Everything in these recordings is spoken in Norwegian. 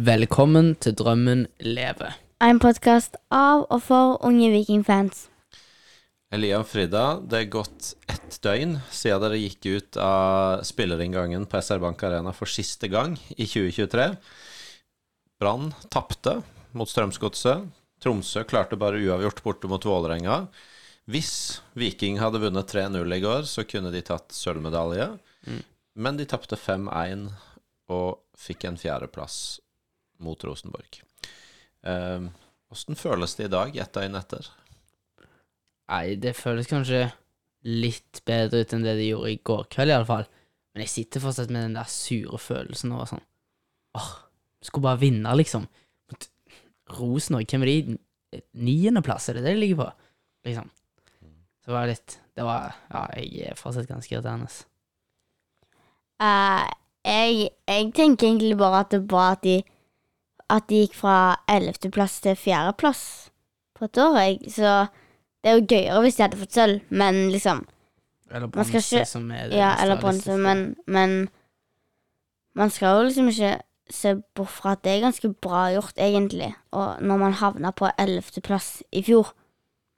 Velkommen til Drømmen lever. En podkast av og for unge vikingfans. Elia og Frida, det er gått ett døgn siden dere gikk ut av spillerinngangen på SR Bank Arena for siste gang i 2023. Brann tapte mot Strømsgodset. Tromsø klarte bare uavgjort borte mot Vålerenga. Hvis Viking hadde vunnet 3-0 i går, så kunne de tatt sølvmedalje. Men de tapte 5-1 og fikk en fjerdeplass mot Rosenborg. Åssen føles det i dag, ett døgn etter? Nei, det føles kanskje litt bedre ut enn det det gjorde i går kveld, iallfall. Men jeg sitter fortsatt med den der sure følelsen over sånn Åh, skulle bare vinne, liksom. Mot Rosenborg, hvem er de? Niendeplass, er det det de ligger på? Liksom. Så var det litt Det var Ja, jeg er fortsatt ganske irriterende. Uh, jeg, jeg tenker egentlig bare at det er bra at de At de gikk fra ellevteplass til fjerdeplass på et år. Jeg. Så det er jo gøyere hvis de hadde fått sølv, men liksom Eller bronse, ikke- som er det Ja, eller bronse, men, men man skal jo liksom ikke se bort fra at det er ganske bra gjort, egentlig. Og når man havna på ellevteplass i fjor,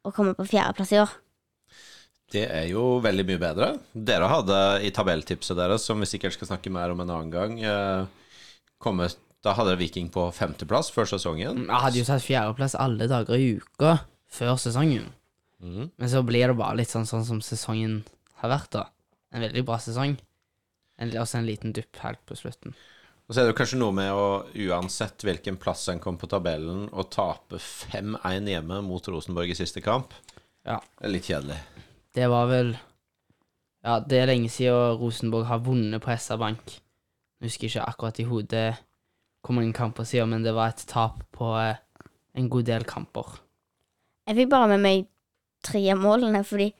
og kommer på fjerdeplass i år. Det er jo veldig mye bedre. Dere hadde i tabelltipset deres, som vi sikkert skal snakke mer om en annen gang, eh, kommet Da hadde Viking på femteplass før sesongen. Jeg hadde jo tatt fjerdeplass alle dager i uka før sesongen. Mm. Men så blir det bare litt sånn, sånn som sesongen har vært, da. En veldig bra sesong. En, også en liten dupp helt på slutten. Og så er det jo kanskje noe med å, uansett hvilken plass en kom på tabellen, å tape 5-1 hjemme mot Rosenborg i siste kamp. Ja. Det er litt kjedelig. Det var vel Ja, det er lenge siden Rosenborg har vunnet på SR Bank. Jeg husker ikke akkurat i hodet hvor mange kamper siden, men det var et tap på eh, en god del kamper. Jeg fikk bare med meg tre av målene, fordi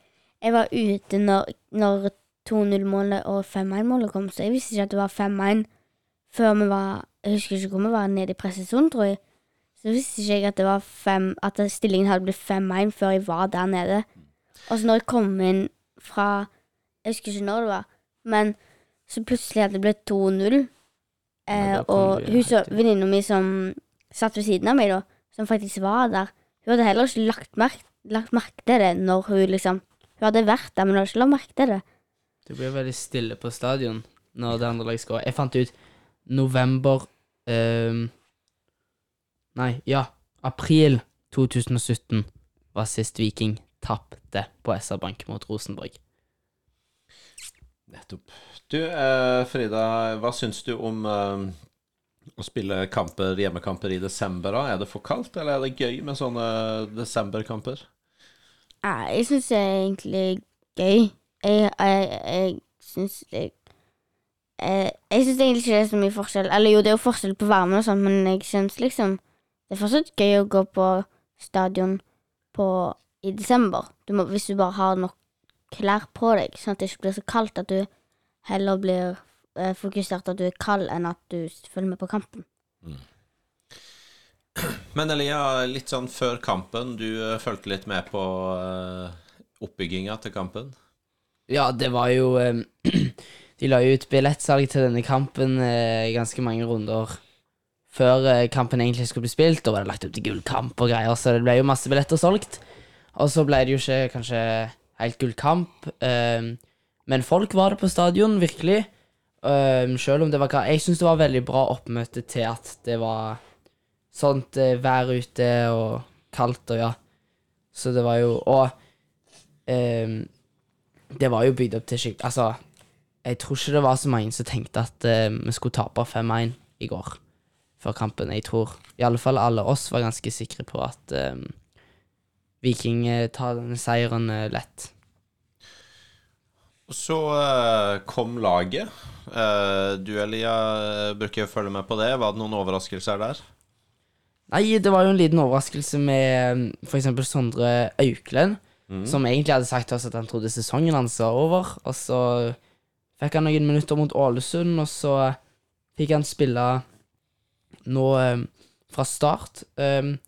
jeg var ute når, når 2-0-målet og 5-1-målet kom, så jeg visste ikke at det var 5-1 før vi var Jeg husker ikke hvor vi var nede i pressesonen, tror jeg. Så visste ikke jeg at det var fem At stillingen hadde blitt 5-1 før jeg var der nede. Og så når jeg kom inn fra Jeg husker ikke når det var, men så plutselig hadde det blitt 2-0. Eh, og hun så, venninna mi som satt ved siden av meg, da, som faktisk var der, hun hadde heller ikke lagt merke, lagt merke til det når hun liksom Hun hadde vært der, men hun hadde ikke lagt merke til det. Det ble veldig stille på stadion når det andre laget skåret. Jeg fant ut november um, Nei, ja. April 2017 var sist Viking tapte på SR Bank mot Rosenborg. Nettopp. Du, eh, Frida, hva syns du om eh, å spille kamper, hjemmekamper i desember? da? Er det for kaldt, eller er det gøy med sånne desemberkamper? Jeg syns det er egentlig gøy. Jeg, jeg, jeg syns det jeg, jeg syns egentlig ikke det er så mye forskjell. Eller jo, det er jo forskjell på varme og sånn, men jeg syns liksom Det er fortsatt gøy å gå på stadion på, i desember. Du må, hvis du bare har nok klær på deg, sånn at det ikke blir så kaldt at du heller blir eh, fokusert at du er kald, enn at du følger med på kampen. Men Elia, litt sånn før kampen, du uh, fulgte litt med på uh, oppbygginga til kampen? Ja, det var jo um, De la jo ut billettsalg til denne kampen uh, ganske mange runder før kampen egentlig skulle bli spilt. Da var det lagt opp til gullkamp og greier, så det ble jo masse billetter solgt. Og så ble det jo ikke kanskje helt gullkamp, ehm, men folk var det på stadion, virkelig. Um, selv om det var ka- Jeg syns det var veldig bra oppmøte til at det var sånt uh, vær ute og kaldt og ja. Så det var jo Og um, det var jo bygd opp til skikkelig Altså, jeg tror ikke det var så mange som tenkte at uh, vi skulle tape 5-1 i går før kampen. Jeg tror i alle fall alle oss var ganske sikre på at um, Viking eh, tar denne seieren eh, lett. Så eh, kom laget. Eh, du, Elia, eh, bruker å følge med på det. Var det noen overraskelser der? Nei, det var jo en liten overraskelse med for eksempel Sondre Auklend, som egentlig hadde sagt til oss at han trodde sesongen hans var over, og så fikk han noen minutter mot Ålesund, og så fikk han spille nå eh, fra start. Um,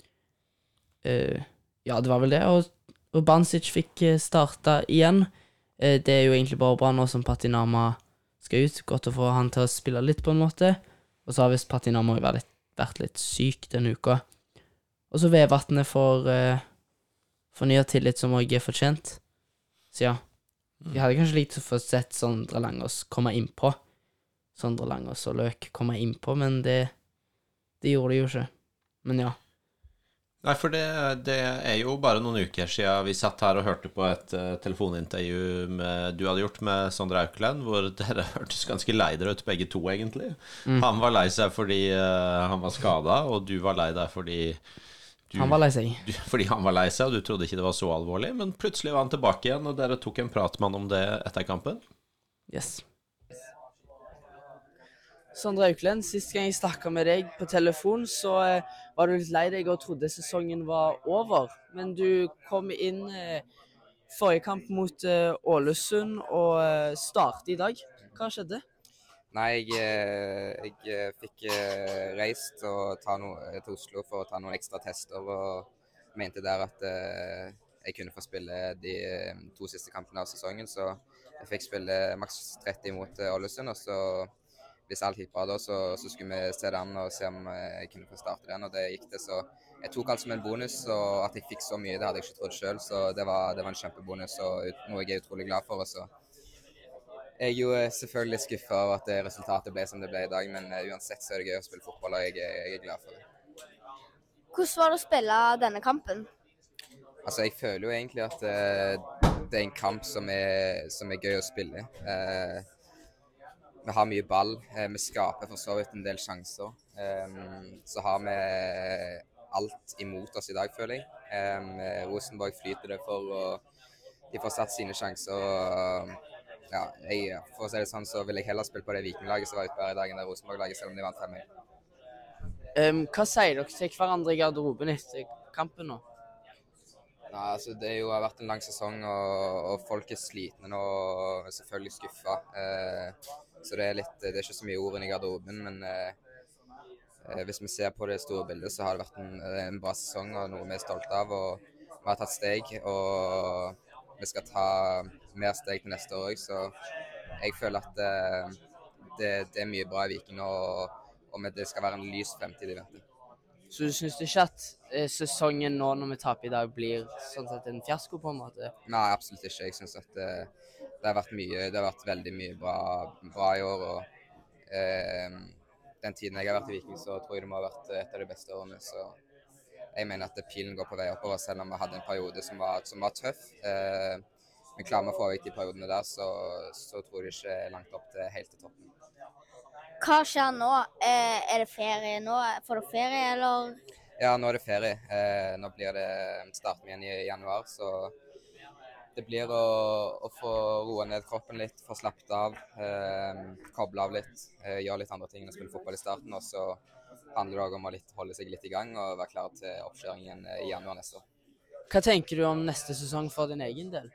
uh, ja, det var vel det, og, og Bansic fikk starta igjen. Eh, det er jo egentlig bare bra nå som Patinama skal ut. Godt å få han til å spille litt, på en måte. Og så har visst Patinama vært litt vært litt syk denne uka. Og så Vevatnet får uh, fornya tillit som òg er fortjent. Så ja. Vi hadde kanskje likt å få sett Sondre Langås komme innpå. Sondre Langås og Løk komme innpå, men det, det gjorde de jo ikke. Men ja. Nei, for det, det, er jo bare noen uker siden vi satt her og hørte på et uh, telefonintervju med, du hadde gjort med Sondre Aukeland, hvor dere hørtes ganske lei dere ut, begge to, egentlig. Mm. Han var lei seg fordi uh, han var skada, og du var lei deg fordi du, Han var lei seg. du, fordi han var lei seg, og du trodde ikke det var så alvorlig. Men plutselig var han tilbake igjen, og dere tok en prat med han om det etter kampen. Yes. Sondre Auklend, sist gang jeg snakka med deg på telefon, så eh, var du litt lei deg og trodde sesongen var over. Men du kom inn eh, forrige kamp mot eh, Ålesund og eh, startet i dag. Hva skjedde? Nei, jeg, jeg fikk reist noe, til Oslo for å ta noen ekstra tester, og mente der at jeg kunne få spille de to siste kampene av sesongen. Så jeg fikk spille maks 30 mot Ålesund, og så hvis alt gikk bra da, så, så skulle vi se det an og se om eh, jeg kunne få starte den, og det gikk det. Så jeg tok alt som en bonus, og at jeg fikk så mye, det hadde jeg ikke trodd sjøl, så det var, det var en kjempebonus og noe jeg er utrolig glad for. Og så jeg er jo eh, selvfølgelig skuffa over at resultatet ble som det ble i dag, men eh, uansett så er det gøy å spille fotball, og jeg, jeg er glad for det. Hvordan var det å spille denne kampen? Altså, jeg føler jo egentlig at eh, det er en kamp som er, som er gøy å spille. Eh, vi har mye ball. Eh, vi skaper for så vidt en del sjanser. Eh, så har vi alt imot oss i dag, føler jeg. Eh, Rosenborg flyter det for, og de får satt sine sjanser. ja, jeg, for å si det sånn, så vil jeg heller spille på det Vikinglaget som var ute i dag, enn det Rosenborg-laget, selv om de vant 5-1. Um, hva sier dere til hverandre i garderoben etter kampen nå? Nei, altså Det jo, har vært en lang sesong, og, og folk er slitne nå og selvfølgelig skuffa. Eh, så det er, litt, det er ikke så mye ord i garderoben, men eh, eh, hvis vi ser på det store bildet, så har det vært en, en bra sesong og noe vi er stolte av. og Vi har tatt steg, og vi skal ta mer steg til neste år òg. Så jeg føler at eh, det, det er mye bra i Viking, og, og det skal være en lys fremtid i vente. Så du syns ikke at eh, sesongen nå når vi taper i dag, blir sånn sett en fiasko, på en måte? Nei, absolutt ikke. Jeg syns at eh, det har vært mye Det har vært veldig mye bra, bra i år. Og eh, den tiden jeg har vært i Viking, så tror jeg det må ha vært et av de beste årene. Så jeg mener at pilen går på vei oppover, selv om vi hadde en periode som var, som var tøff. Eh, men klarer vi å få vekk de periodene der, så, så tror jeg ikke langt opp til helt til toppen. Hva skjer nå? Eh, er det ferie nå? Får du ferie, eller? Ja, nå er det ferie. Eh, nå blir det starten igjen i januar, så det blir å, å få roa ned kroppen litt, få slappet av, eh, koble av litt, eh, gjøre litt andre ting enn å spille fotball i starten. Og så handler det òg om å litt, holde seg litt i gang og være klar til oppkjøringen eh, i januar neste år. Hva tenker du om neste sesong for din egen del?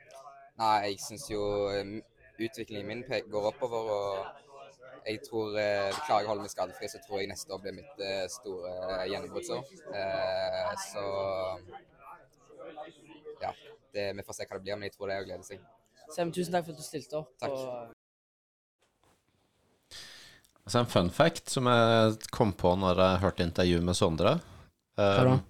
Nei, jeg syns jo eh, utviklingen min går oppover. og jeg tror eh, Klarer jeg å holde meg skadefri, så tror jeg neste år blir mitt eh, store gjennombruddsår. Eh, så ja. Det, vi får se hva det blir, men jeg tror det er å glede seg. Sem, tusen takk for at du stilte opp. Takk. og- Altså En fun fact som jeg kom på når jeg hørte intervjuet med Sondre. Hva da? Um,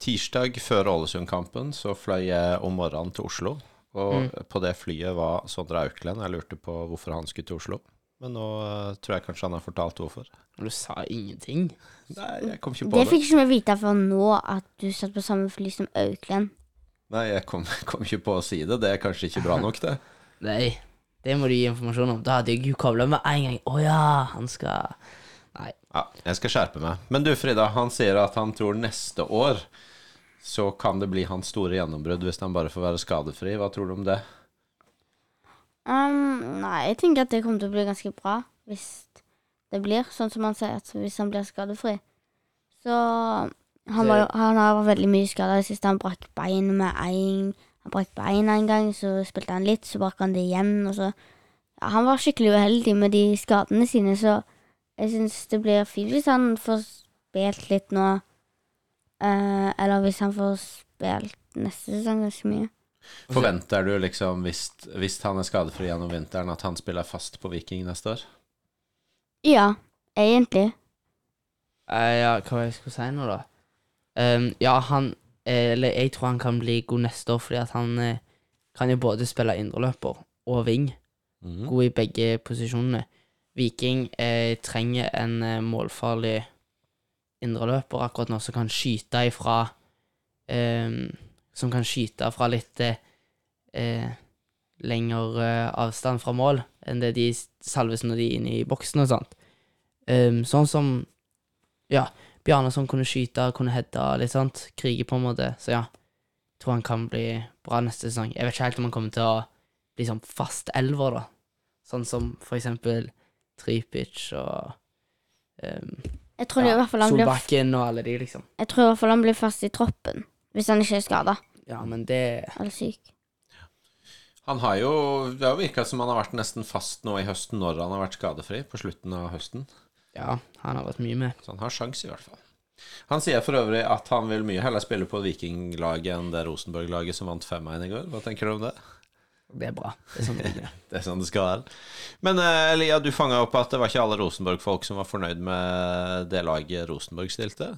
tirsdag før Ålesund-kampen så fløy jeg om morgenen til Oslo. Og Mm. på det flyet var Sondre Auklend. Jeg lurte på hvorfor han skulle til Oslo. Men nå uh, tror jeg kanskje han har fortalt hvorfor. Du sa ingenting. Nei, jeg kom ikke på Det det. fikk ikke vi vite fra nå, at du satt på samme fly som Auklend. Nei, jeg kom, kom ikke på å si det. Det er kanskje ikke bra nok, det. Nei, det må du gi informasjon om. Da hadde jeg jo kobla med en gang. Å ja, han skal Nei. Ja, jeg skal skjerpe meg. Men du, Frida, han sier at han tror neste år så kan det bli hans store gjennombrudd hvis han bare får være skadefri. Hva tror du om det? Um, nei, jeg tenker at det kommer til å bli ganske bra hvis det blir sånn som han sier, at hvis han blir skadefri. Så han, var, han har vært veldig mye skada i det siste. Han brakk bein med en Han brakk bein en gang, så spilte han litt, så brakk han det igjen, og så ja, Han var skikkelig uheldig med de skadene sine, så jeg syns det blir fint hvis han får spilt litt nå. Eh, eller hvis han får spilt neste sesong ganske mye. Forventer du liksom, hvis, hvis han er skadefri gjennom vinteren, at han spiller fast på Viking neste år? Ja, egentlig. Uh, ja, hva var det jeg skulle si nå, da? Um, ja, han eh, Eller jeg tror han kan bli god neste år, fordi at han eh, kan jo både spille indreløper og wing. Mhm. God i begge posisjonene. Viking eh, trenger en eh, målfarlig indreløper akkurat nå, som kan skyte ifra ehm, Som kan skyte fra litt eh, lengre eh, avstand fra mål enn det de salves når de er inne i boksen og sånt. Um, sånn som Ja, Bjarnason kunne skyte, kunne heade litt sånt. Krige, på en måte. Så ja, jeg tror han kan bli bra neste sesong. Jeg vet ikke helt om han kommer til å bli sånn fast elver, da. Sånn som for eksempel Tripic og um, Jeg tror i hvert fall han blir Solbakken og alle de, liksom. Jeg tror i hvert fall han blir fast i troppen. Hvis han ikke er skada Ja, men det eller syk. Han har jo Det har virka som han har vært nesten fast nå i høsten når han har vært skadefri, på slutten av høsten. Ja, han har vært mye med. Så han har sjans i hvert fall. Han sier for øvrig at han vil mye heller spille på Vikinglaget enn det Rosenborg-laget som vant 5-1 i går. Hva tenker du om det? Det er bra. Det er sånn det er. Det er sånn det skal være. Men eh, Elia, du fanga opp at det var ikke alle Rosenborg-folk som var fornøyd med det laget Rosenborg stilte?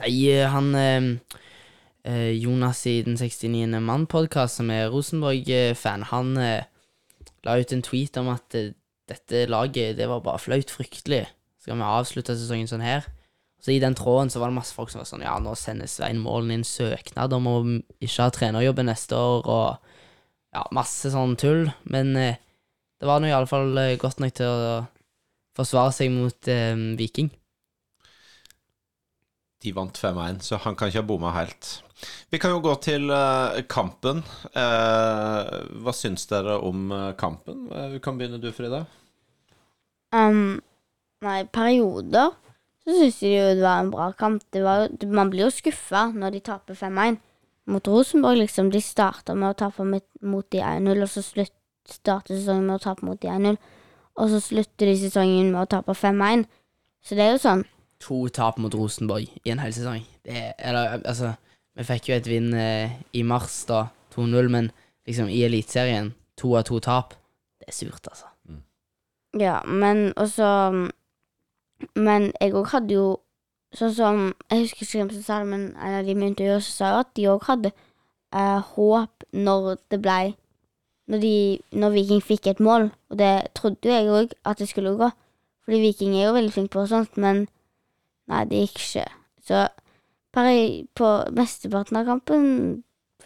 Nei, eh, han eh, Jonas i Den 69. mann-podkast, som er Rosenborg-fan, han eh, la ut en tweet om at eh, dette laget, det var bare flaut fryktelig. Skal vi avslutte sesongen sånn her? Så i den tråden så var det masse folk som var sånn Ja, nå sender Svein Målen inn søknad om å ikke ha trenerjobben neste år, og ja, masse sånn tull. Men eh, det var nå iallfall eh, godt nok til å forsvare seg mot eh, Viking. De vant 5-1, så han kan ikke ha bomma helt. Vi kan jo gå til eh, kampen. Eh, hva syns dere om eh, kampen? Vi kan begynne du, Frida. Um, nei, perioder så syns jeg jo det var en bra kamp. Var, man blir jo skuffa når de taper 5-1 mot Rosenborg, liksom. De starta med å tape mot de 1-0, og så starter sesongen med å tape mot de 1-0. Og så slutter de sesongen med å tape 5-1. Så det er jo sånn. To tap mot Rosenborg i en hel sesong. Det er, eller, altså, vi fikk jo et vinn eh, i mars, da, 2-0, men liksom i Eliteserien, to av to tap, det er surt, altså. Ja, men også Men jeg òg hadde jo Sånn som Jeg husker ikke hvem som sa det, men en av de med intervjuet sa jo at de òg hadde eh, håp når det blei når, de, når Viking fikk et mål, og det trodde jo jeg òg at det skulle gå. Fordi Viking er jo veldig flink på sånt, men nei, det gikk ikke. Så bare på mesteparten av kampen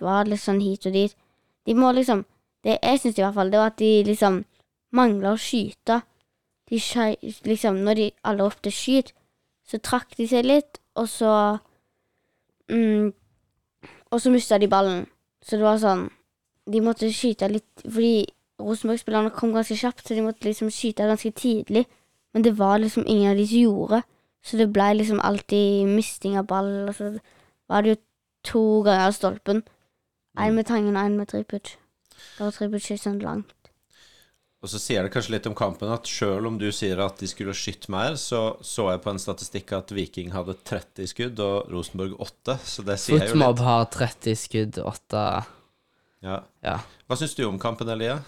var litt sånn hit og dit. De må liksom Det jeg syns i hvert fall, det var at de liksom mangla å skyte. De liksom, når de alle ropte 'skyt', så trakk de seg litt, og så mm, Og så mista de ballen. Så det var sånn De måtte skyte litt Fordi Rosenborg-spillerne kom ganske kjapt, så de måtte liksom skyte ganske tidlig. Men det var liksom ingen av de som gjorde. Så det ble liksom alltid misting av ball, og så var det jo to ganger stolpen. Én med Tangen og én med Tripic. Da var Tripic ikke sånn langt. Og så sier det kanskje litt om kampen at sjøl om du sier at de skulle skytt mer, så så jeg på en statistikk at Viking hadde 30 skudd og Rosenborg 8, så det sier jo Footmob litt. har 30 skudd, 8 Ja. Ja. Hva syns du om kampen, Elia?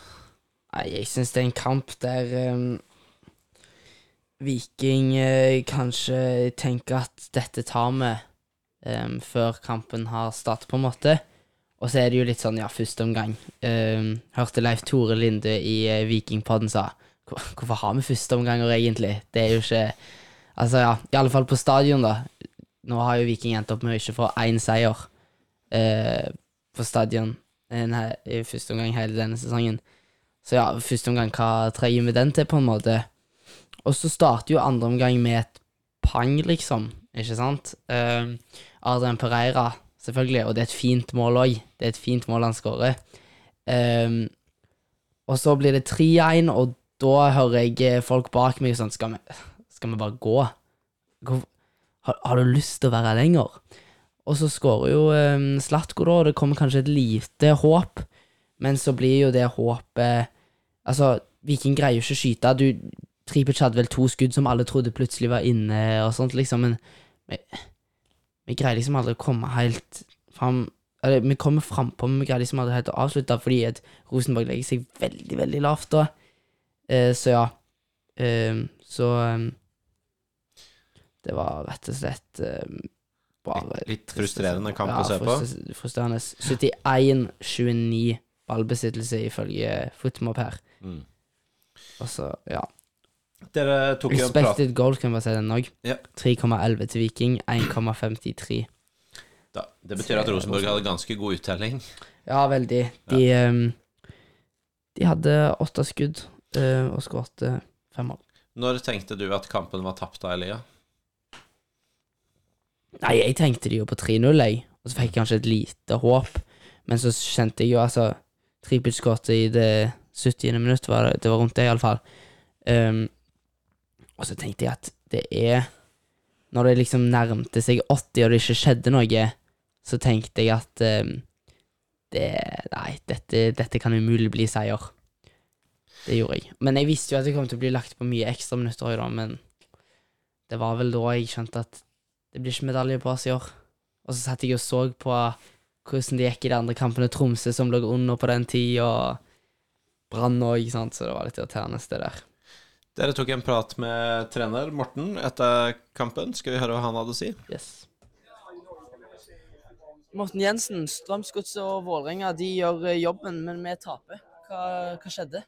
Nei, jeg syns det er en kamp der um, Viking eh, kanskje tenker at dette tar vi eh, før kampen har startet, på en måte. Og så er det jo litt sånn, ja, første omgang. Um, hørte Leif Tore Linde i eh, Vikingpodden sa Hvorfor har vi førsteomganger, egentlig? Det er jo ikke Altså, ja, i alle fall på stadion, da. Nå har jo Viking endt opp med å ikke få én seier eh, på stadion en he- i første omgang hele denne sesongen. Så ja, første omgang, hva trenger vi den til, på en måte? Og så starter jo andre omgang med et pang, liksom, ikke sant? Uh, Adrian Pereira, selvfølgelig, og det er et fint mål òg. Det er et fint mål han skårer. Uh, og så blir det 3-1, og da hører jeg eh, folk bak meg sånn Skal vi, skal vi bare gå? Har, har du lyst til å være her lenger? Og så skårer jo um, Slatko, da, og det kommer kanskje et lite håp, men så blir jo det håpet Altså, Viking greier jo ikke å skyte. Du, Tripic hadde vel to skudd som alle trodde plutselig var inne, og sånt, liksom, men vi, vi greier liksom aldri å komme helt fram Eller, vi kommer frampå, men vi greier liksom aldri helt å avslutte, fordi at Rosenborg legger seg veldig, veldig lavt da. Eh, så ja. Eh, så eh, Det var rett og slett eh, bare Litt frustrerende kamp ja, å se på. Frustrerende. 71-29 ballbesittelse ifølge Footmob her. Mm. Og så, ja. Dere tok jo en prat Expected goal, kan vi bare si den òg. Ja. 3,11 til Viking, 1,53. da. Det betyr at Rosenborg hadde ganske god uttelling. Ja, veldig. De, ehm, de hadde åtte skudd eh, og skåret fem mål. Når tenkte du at kampen var tapt da, Elia? Nei, jeg tenkte de jo på 3-0, jeg. Og så fikk jeg kanskje et lite håp. Men så kjente jeg jo altså Trippelskuddet i det 70. minutt, var det, det var rundt det, iallfall. Um, og så tenkte jeg at det er Når det liksom nærmte seg 80 og det ikke skjedde noe, så tenkte jeg at um, det Nei, dette, dette kan umulig bli seier. Det gjorde jeg. Men jeg visste jo at det kom til å bli lagt på mye ekstraminutter òg, da, men det var vel da jeg skjønte at det blir ikke medalje på oss i år. Og så satt jeg og så på hvordan det gikk i de andre kampene. Tromsø som lå under på den tid, og Brann òg, ikke sant. Så det var litt irriterende, det der. Dere tok en prat med trener Morten etter kampen. Skal vi høre hva han hadde å si? Yes. Morten Jensen, Strømsgodset og Vålerenga de gjør eh, jobben, men vi taper. Hva, hva skjedde?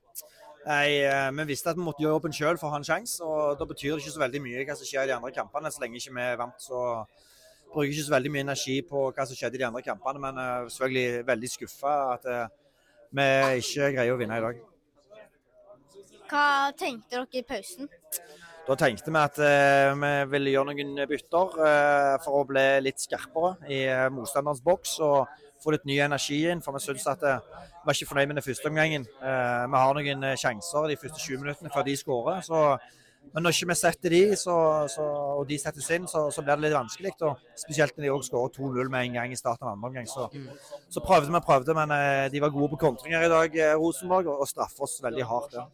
Nei, eh, Vi visste at vi måtte gjøre jobben sjøl for å ha en sjanse. og Da betyr det ikke så veldig mye hva som skjer i de andre kampene. Så lenge ikke vi er vant, så bruker ikke så veldig mye energi på hva som skjedde i de andre kampene. Men uh, selvfølgelig veldig skuffa at vi ikke greier å vinne i dag. Hva tenkte dere i pausen? Da tenkte vi at eh, vi ville gjøre noen bytter for å bli litt skarpere i motstanderens boks. og få litt ny energi inn, for vi syns at uh, vi var ikke fornøyd med den første omgangen. vi har noen sjanser de første 20 minuttene før de skårer. så men når ikke vi setter de, så, så, og de settes inn, så, så, blir det litt vanskelig. Og spesielt når de òg skårer 2-0 med en gang i starten av andre omgang. Så, så prøvde vi prøvde, men eh, de var gode på kontringer i dag, eh, Rosenborg, og, og straffer oss veldig hardt. Ja.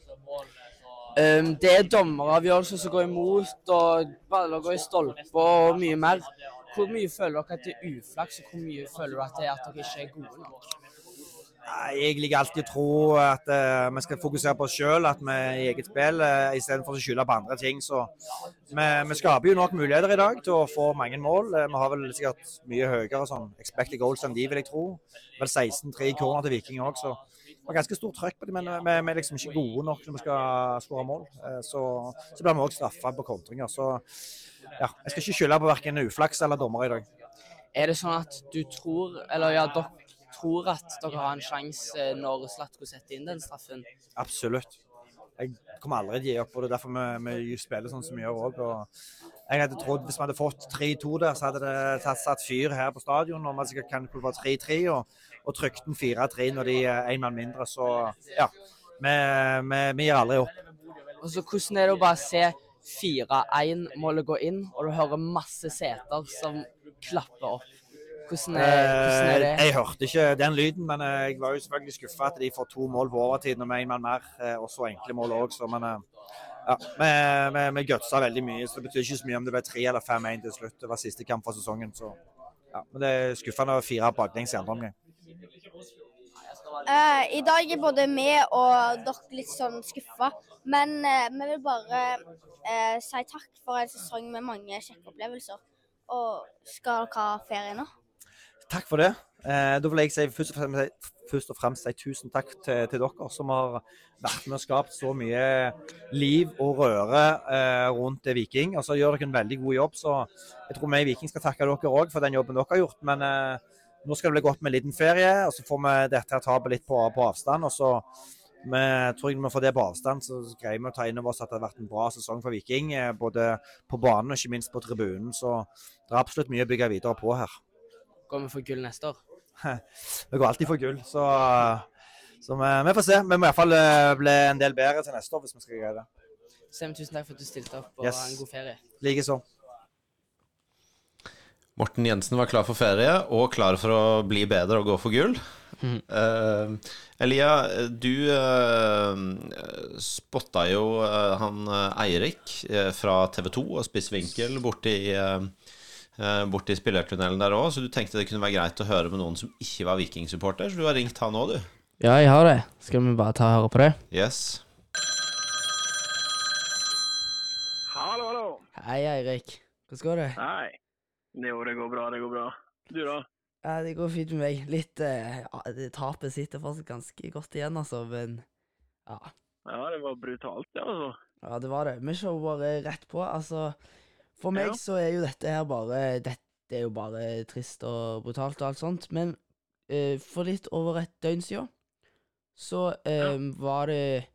Um, det er dommeravgjørelser som går imot, og baller går i stolper og mye mer. Hvor mye føler dere at det er uflaks, og hvor mye føler dere at det er at dere ikke er gode nok? Jeg liker alltid å tro at uh, vi skal fokusere på oss sjøl, at vi er i eget spill, uh, istedenfor å skylde på andre ting. Så vi, vi, skaper jo nok muligheter i dag til å få mange mål. Uh, vi har vel sikkert mye høyere sånn expected goals enn de, vil jeg tro. Vel 16-3 i corner til Viking òg, så det var ganske stort trøkk på dem. Men vi, er liksom ikke gode nok når vi skal skåre mål. Så, så blir vi òg straffa på kontringer. Så ja, jeg skal ikke skylde på verken uflaks eller dommer i dag. Er det sånn at du tror, eller ja, dere tror at dere har en sjanse når Slatko setter inn den straffen? Absolutt. Jeg kommer aldri til å gi opp, og det er derfor vi, vi spiller sånn som vi gjør òg. Jeg hadde trodd hvis vi hadde fått 3-2 der, så hadde det tatt satt fyr her på stadion. Og man sikkert kan kunne få 3-3 og, og trykt den 4-3 når de er én mann mindre. Så ja, vi, vi, vi gir aldri opp. Og så Hvordan er det å bare se 4-1-målet gå inn, og du hører masse seter som klapper opp? Hvordan er, hvordan er det? Eh, Jeg hørte ikke den lyden, men eh, jeg var jo selvfølgelig skuffa at de får to mål på overtid når vi er en mann mer, eh, og så enkle mål òg. Men ja, vi, vi, vi gutsa veldig mye, så det betyr ikke så mye om det ble 3 eller 5-1 til slutt. Det var siste kamp for sesongen, så ja. Men det er skuffende å fire baklengs i andre omgang. Uh, I dag er både vi og dere litt sånn skuffa, men uh, vi vil bare uh, si takk for en sesong med mange kjekke opplevelser. Og skal dere ha ferie nå? Takk for det. Eh, da vil jeg si først og fremst, først og fremst si tusen takk til, til, dere som har vært med og skapt så mye liv og røre eh, rundt Viking. Og så gjør dere en veldig god jobb, så jeg tror vi i Viking skal takke dere òg for den jobben dere har gjort. Men eh, nå skal det bli godt med en liten ferie, og så får vi dette tapet litt på, på avstand. og så vi tror jeg vi får det på avstand, så greier vi å ta inn over oss at det har vært en bra sesong for Viking. eh, Både på banen og ikke minst på tribunen. Så det er absolutt mye å bygge videre på her. Går vi for gull neste år? Vi går alltid for gull, så, så vi, vi, får se. Vi må iallfall bli en del bedre til neste år hvis vi skal greie det. Sem, tusen takk for at du stilte opp, og Yes. ha en god ferie. Likeså. Morten Jensen var klar for ferie og klar for å bli bedre og gå for gull. Mm. Uh, Elia, du uh, spotta jo uh, han eh, Eirik eh, fra TV 2 og Spissvinkel borti, uh, borti spillertunnelen der òg, så du tenkte det kunne være greit å høre med noen som ikke var Viking-supporter, så du har ringt han òg, du. Ja, jeg har det. Skal vi bare ta og høre på det? Yes. Hallo, hallo. Hei, Eirik. Hvordan går det? Hei. Jo, det går bra, det går bra. Du, da? Ja, det går fint med meg. Litt eh, ja, Tapet sitter fortsatt ganske godt igjen, altså, men ja. Ja, det var brutalt, det, altså. Ja, det var det. Vi bare rett på. Altså, for meg Ja. så er jo dette her bare Dette er jo bare trist og brutalt og alt sånt, men eh, for litt over et døgn siden så eh, var det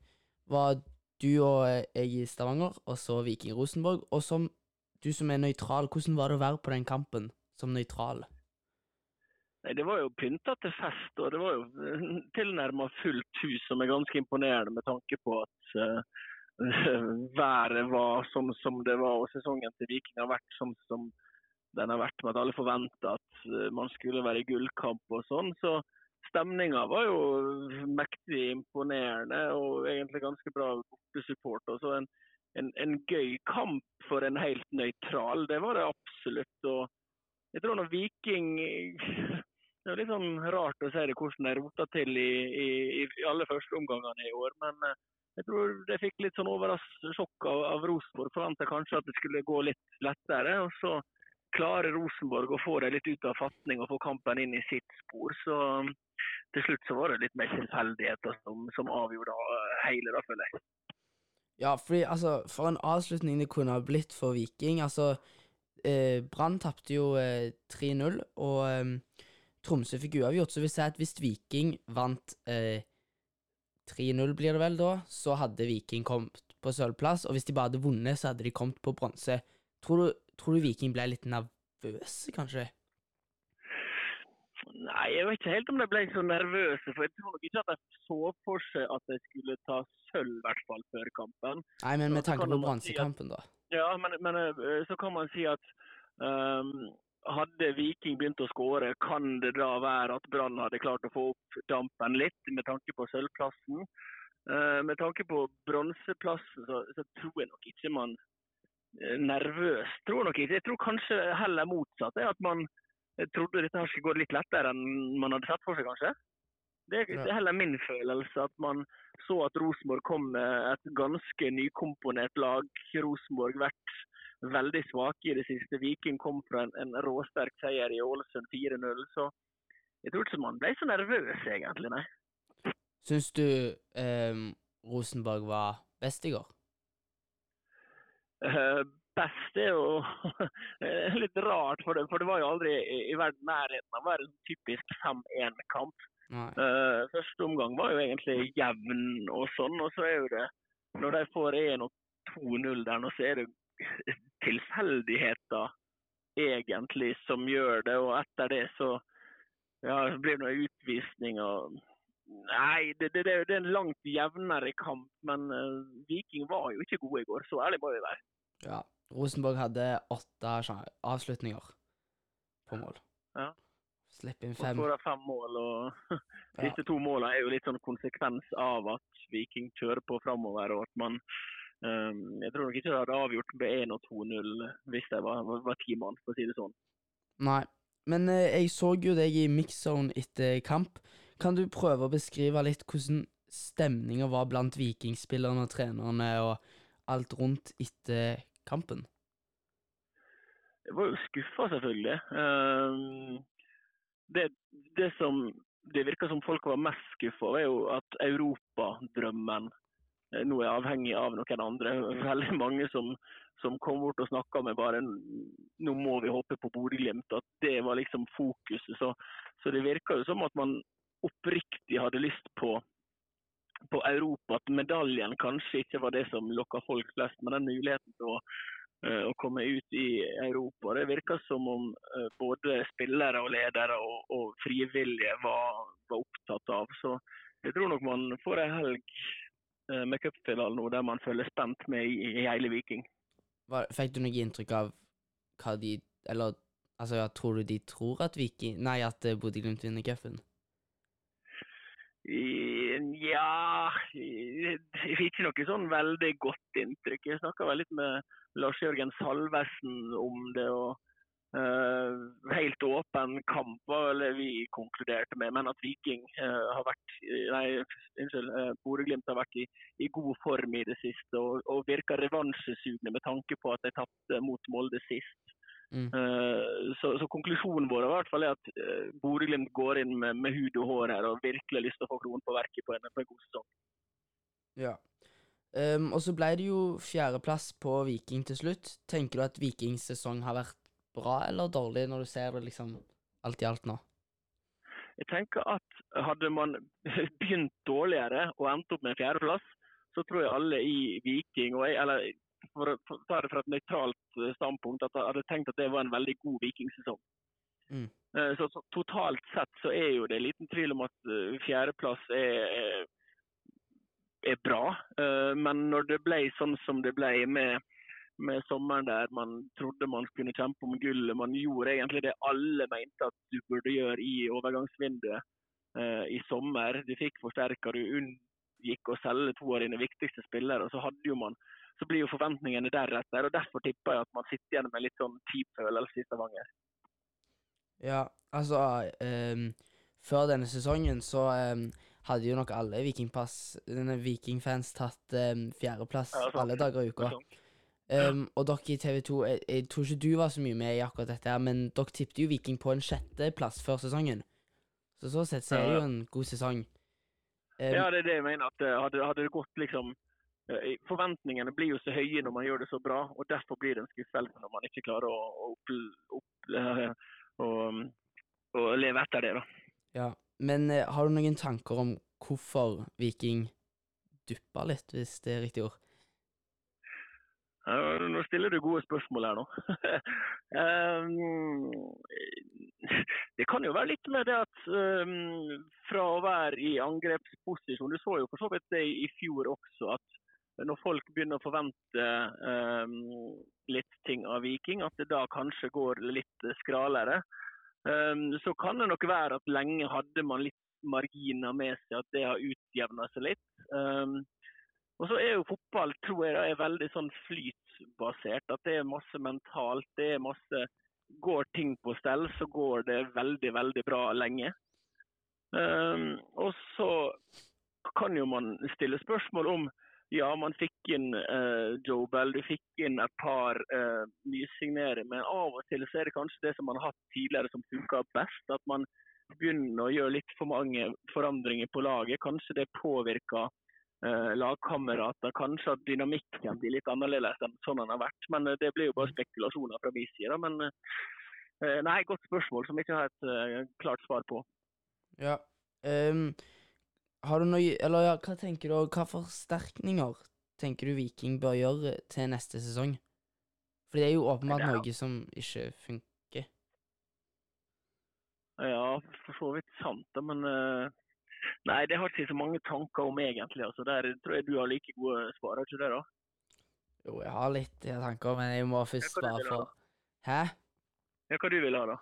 Var du og eh, jeg i Stavanger, og så Viking Rosenborg, og som du som er nøytral, hvordan var det å være på den kampen som nøytral? Nei, Det var jo pynta til fest, og det var jo tilnærma fullt hus, som er ganske imponerende med tanke på at eh, været var sånn som det var, og sesongen til Viking har vært sånn som den har vært, med at alle forventa at eh, man skulle være i gullkamp og sånn. Så stemninga var jo mektig imponerende, og egentlig ganske bra bortesupport. Og så en, en, en gøy kamp for en helt nøytral, det var det absolutt. og jeg tror når Viking Det er litt sånn rart å si det hvordan de rota til i, i, i alle første omgangene i år. Men eh, jeg tror det fikk litt sånn sjokk av, av Rosenborg. Forventa kanskje at det skulle gå litt lettere. Og så klarer Rosenborg å få det litt ut av fatning og få kampen inn i sitt spor. Så um, til slutt så var det litt mer tilfeldigheter som, som avgjorde uh, hele, da, føler jeg. Ja, fordi altså, for en avslutning det kunne ha blitt for Viking. Altså, eh, Brann tapte jo eh, 3-0, og eh, Tromsø fikk uavgjort. Så vil si at hvis Viking vant eh, 3-0, blir det vel da, så hadde Viking kommet på sølvplass. Og hvis de bare hadde vunnet, så hadde de kommet på bronse. Tror, du- tror du Viking ble litt nervøse, kanskje? Nei, jeg vet ikke helt om de ble så nervøse. For jeg tror nok ikke at de så for seg at de skulle ta sølv, i hvert fall før kampen. Nei, men med tanke på si bronsekampen, da. Ja, men, men eh, så kan man si at ehm, hadde Viking begynt å skåre, kan det da være at Brann hadde klart å få opp dampen litt, med tanke på sølvplassen. Eh, med tanke på bronseplassen, så, så tror jeg nok ikke man eh, nervøs. Tror nok ikke. Jeg tror kanskje heller motsatt. er At man trodde dette skulle gå litt lettere enn man hadde sett for seg, kanskje. Det, det er heller min følelse at man så at Rosenborg kom med et ganske nykomponert lag. Rosenborg vært veldig svake i det siste. Viking kom fra en, en råsterk seier i Ålesund 4-0. Så jeg tror ikke man ble så nervøs, egentlig, nei. Syns du eh, Rosenborg var best i går? Eh, best er jo litt rart, for det, for det var jo aldri i, i verden nærheten av å være en typisk 5-1-kamp. Nei. Eh, første omgang var jo egentlig jevn og sånn, og så er jo det Når de får 1 og 2-0 der nå, så er det tilfeldigheter egentlig som gjør det, og etter det så ja, så blir det utvisning og Nei, det, det, det, det er en langt jevnere kamp, men eh, Viking var jo ikke gode i går, så ærlig må vi være. Ja. Rosenborg hadde åtte avslutninger på mål. Ja. Slipp inn fem. Og fem. skåra fem mål. og. Disse to målene er jo litt sånn konsekvens av at Viking kjører på framover, og at man Jeg tror nok ikke det hadde avgjort med 1 og 2-0 hvis de var, var, var ti mann, for å si det sånn. Nei. Men eh, jeg så jo deg i mixzone etter kamp. Kan du prøve å beskrive litt hvordan stemninga var blant vikingspillerne og trenerne og alt rundt etter kampen? Jeg var jo skuffa, selvfølgelig. Ehm, det, det som det virka som folk var mest skuffa over, er jo at europadrømmen nå er avhengig av noen andre. Veldig mange som, som kom bort og snakka med bare nå må vi hoppe på Bodø-Glimt. At det var liksom fokuset. Så, så det virka jo som at man oppriktig hadde lyst på, på Europa. At medaljen kanskje ikke var det som lokka folk flest, men den muligheten til å eh, å komme ut i Europa. Det virka som om eh, både spillere og ledere og, og frivillige var, var opptatt av. Så jeg tror nok man får en helg eh, med cupfinalen nå der man følger spent med i, i hele Viking. Hva, fikk du noe inntrykk av hva de Eller altså, ja, tror du de tror at Viking Nei, at eh, Bodø-Glimt vinner cupen? Ja Jeg fikk noe sånn veldig godt inntrykk. Jeg snakka litt med Lars Jørgen Salvesen om det. og eh, helt åpen kamp, det vi konkluderte med. Men at Viking eh, har vært Nei, unnskyld. Uh, Bodø-Glimt har vært i, i, god form i det siste og, og virker revansjesugne med tanke på at de tapte mot Molde sist. Mm. Uh, så, så, konklusjonen vår er i hvert fall at uh, Bodø-Glimt går inn med, med, hud og hår her og virkelig har lyst til å få kronen på verket på en, på en god sesong. Ja. Um, og så ble det jo fjerdeplass på Viking til slutt. Tenker du at Vikings sesong har vært bra eller dårlig, når du ser det liksom alt i alt nå? Jeg tenker at hadde man begynt dårligere og endt opp med en fjerdeplass, så tror jeg alle i Viking, og jeg, eller for å ta det fra et nøytralt eh, standpunkt, at jeg hadde tenkt at det var en veldig god vikingsesong. Mm. Eh, så, så, Totalt sett så er jo det liten tvil om at uh, fjerdeplass er, er, bra. Men når det ble sånn som det ble med med sommeren der man trodde man kunne kjempe om gullet. Man gjorde egentlig det alle mente at du burde gjøre i overgangsvinduet eh, i sommer. Du fikk forsterka, du unngikk å selge to av dine viktigste spillere. og Så hadde jo man, så blir jo forventningene deretter. og Derfor tipper jeg at man sitter igjen med litt sånn kjip følelse i Stavanger. Ja, altså um, Før denne sesongen så um, hadde jo nok alle vikingfans tatt um, fjerdeplass ja, alle dager i uka. Um, og dere i TV 2, jeg, jeg, tror ikke du var så mye med i akkurat dette, her, men dere tippet jo Viking på en sjetteplass før sesongen. Så så sett så er det jo en god sesong. Um, ja, det er det jeg mener. at eh, Hadde, hadde det gått liksom uh, Forventningene blir jo så høye når man gjør det så bra, og derfor blir det en skuffelse når man ikke klarer å, å, opp, opp, uh, å, å leve etter det. da. Ja, Men har du noen tanker om hvorfor Viking duppa litt, hvis det er riktig ord? Nå stiller du gode spørsmål her nå. Ehm, det kan jo være litt med det at um, fra å være i angrepsposisjon Du så jo for så vidt det i fjor også, at når folk begynner å forvente litt ting av Viking, at det da kanskje går litt skralere. Så kan det nok være at lenge hadde man litt marginer med seg, at det har utjevna seg litt. Og så er jo fotball tror jeg, er veldig sånn flytbasert. At det er masse mentalt. det er masse Går ting på stell, så går det veldig, veldig bra lenge. Um, og så kan jo man stille spørsmål om ja, man fikk inn uh, Joe Bell, du fikk inn et par uh, nysignere, men av og til så er det kanskje det som man har hatt tidligere som funka best. At man begynner å gjøre litt for mange forandringer på laget. Kanskje det påvirker eh, lagkamerater. Kanskje at dynamikken blir litt annerledes enn sånn den har vært. Men eh, det blir jo bare spekulasjoner fra min side. Men eh, nei, godt spørsmål som jeg ikke har et eh, klart svar på. Ja. Um, har du noe Eller ja, hva tenker du, hva forsterkninger tenker du Viking bør gjøre til neste sesong? For det er jo åpenbart ja. noe som ikke funker. Ja, for så vidt sant, men uh, Nei, det har ikke så mange tanker om egentlig. altså. Der tror jeg du har like gode svar, ikke det? da? Jo, jeg har litt tanker, men jeg må først svare for Hæ? Ja, Hva du vil ha, da?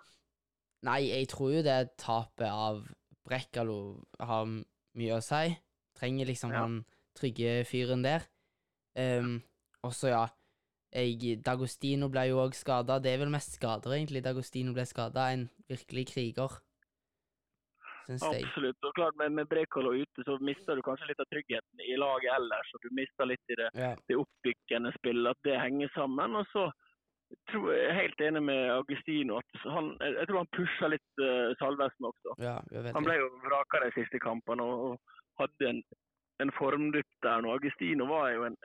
Nei, jeg tror jo det tapet av Brekkalo har mye å si. Trenger liksom ja. han trygge fyren der. Um, og så, ja jeg, Dagostino ble jo òg skada. Det er vel mest skader, egentlig. Dagostino ble skada. En virkelig kriger syns jeg. Absolutt. og klart Med, med Brekalo ute så mister du kanskje litt av tryggheten i laget ellers. og Du mister litt i det, ja. det oppbyggende spillet, at det henger sammen. og så tror jeg er helt enig med Augustino. at han, Jeg tror han pusha litt uh, Salvesen også. Ja, han ble jo vraka de siste kampene og, og hadde en, en formdupp der nå. Augustino var jo en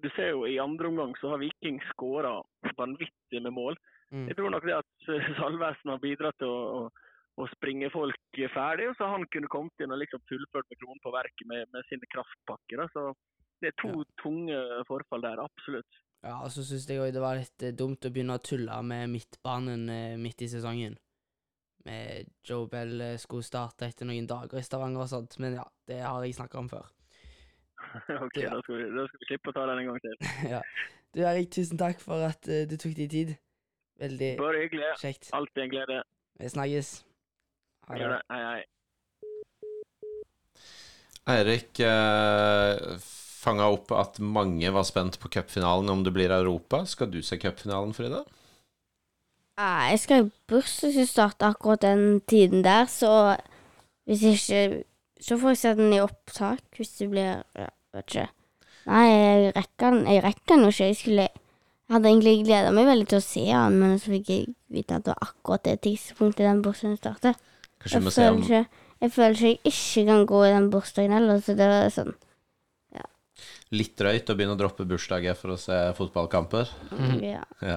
Du ser jo i andre omgang så har Viking skåra vanvittig med mål. Mm. Jeg tror nok det at Salvesen har bidratt til å, å å springe folk ferdig. Så han kunne kommet inn og liksom fullført med kronen på verket med, med sine kraftpakker. Så det er to ja. tunge forfall der, absolutt. Ja, og så syns jeg òg det var litt eh, dumt å begynne å tulle med midtbanen eh, midt i sesongen. Med Joe Bell eh, skulle starte etter noen dager i Stavanger og sånt, men ja, det har jeg snakka om før. ok, du, ja. da, skal vi, da, skal vi, slippe å ta den en gang til. ja. Du Erik, tusen takk for at uh, du tok deg tid. Veldig Bare hyggelig. kjekt. Alltid en glede. Vi snakkes. Det. Hei, hei. Eirik eh, fanga opp at mange var spent på cupfinalen om det blir Europa. Skal du se cupfinalen, Frida? Ja, jeg skal i bursdag som starter akkurat den tiden der, så hvis ikke Så får jeg se den i opptak hvis det blir ja, Vet ikke. Nei, jeg rekker den Jeg rekker den jo ikke. Jeg skulle Jeg hadde egentlig gleda meg veldig til å se den, men så fikk jeg vite at det var akkurat det tidspunktet den bursdagen starter. Kanskje vi Jeg må se føler, om ikke, jeg føler ikke jeg ikke kan gå i den bursdagen heller, så det er sånn litt drøyt å begynne å droppe bursdager for å se fotballkamper. Ja. Ja.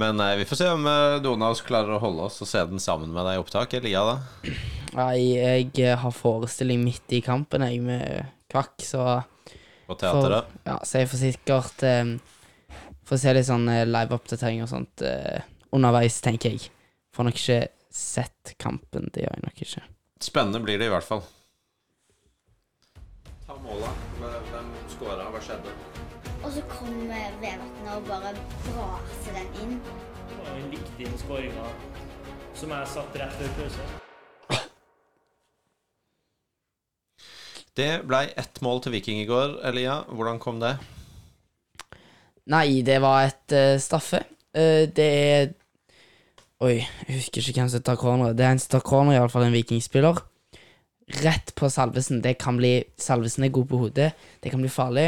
Men eh, vi får se om eh, noen av oss klarer å holde oss og se den sammen med deg i opptak. Elia, da? Nei, jeg eh, har forestilling midt i kampen, jeg, med Kvakk, så På teateret. Ja, så jeg får sikkert eh, Får se litt sånn liveoppdatering live-oppdatering og sånt eh, underveis, tenker jeg. Får nok ikke sett kampen, det gjør jeg nok ikke. Spennende blir det i hvert fall. Ta måla. Hvem skåra? Hva skjedde? Og så kom Vevatnet og bare braser den inn. Det var en viktig skåring som jeg satt rett før pause. Det blei ett mål til Viking i går, Elia. Hvordan kom det? Nei, det var et uh, straffe. Uh, det er Oi, jeg husker ikke hvem som tar corner. Det er en som tar corner, iallfall en vikingspiller. Rett på Salvesen. Det kan bli Salvesen er god på hodet. Det kan bli farlig.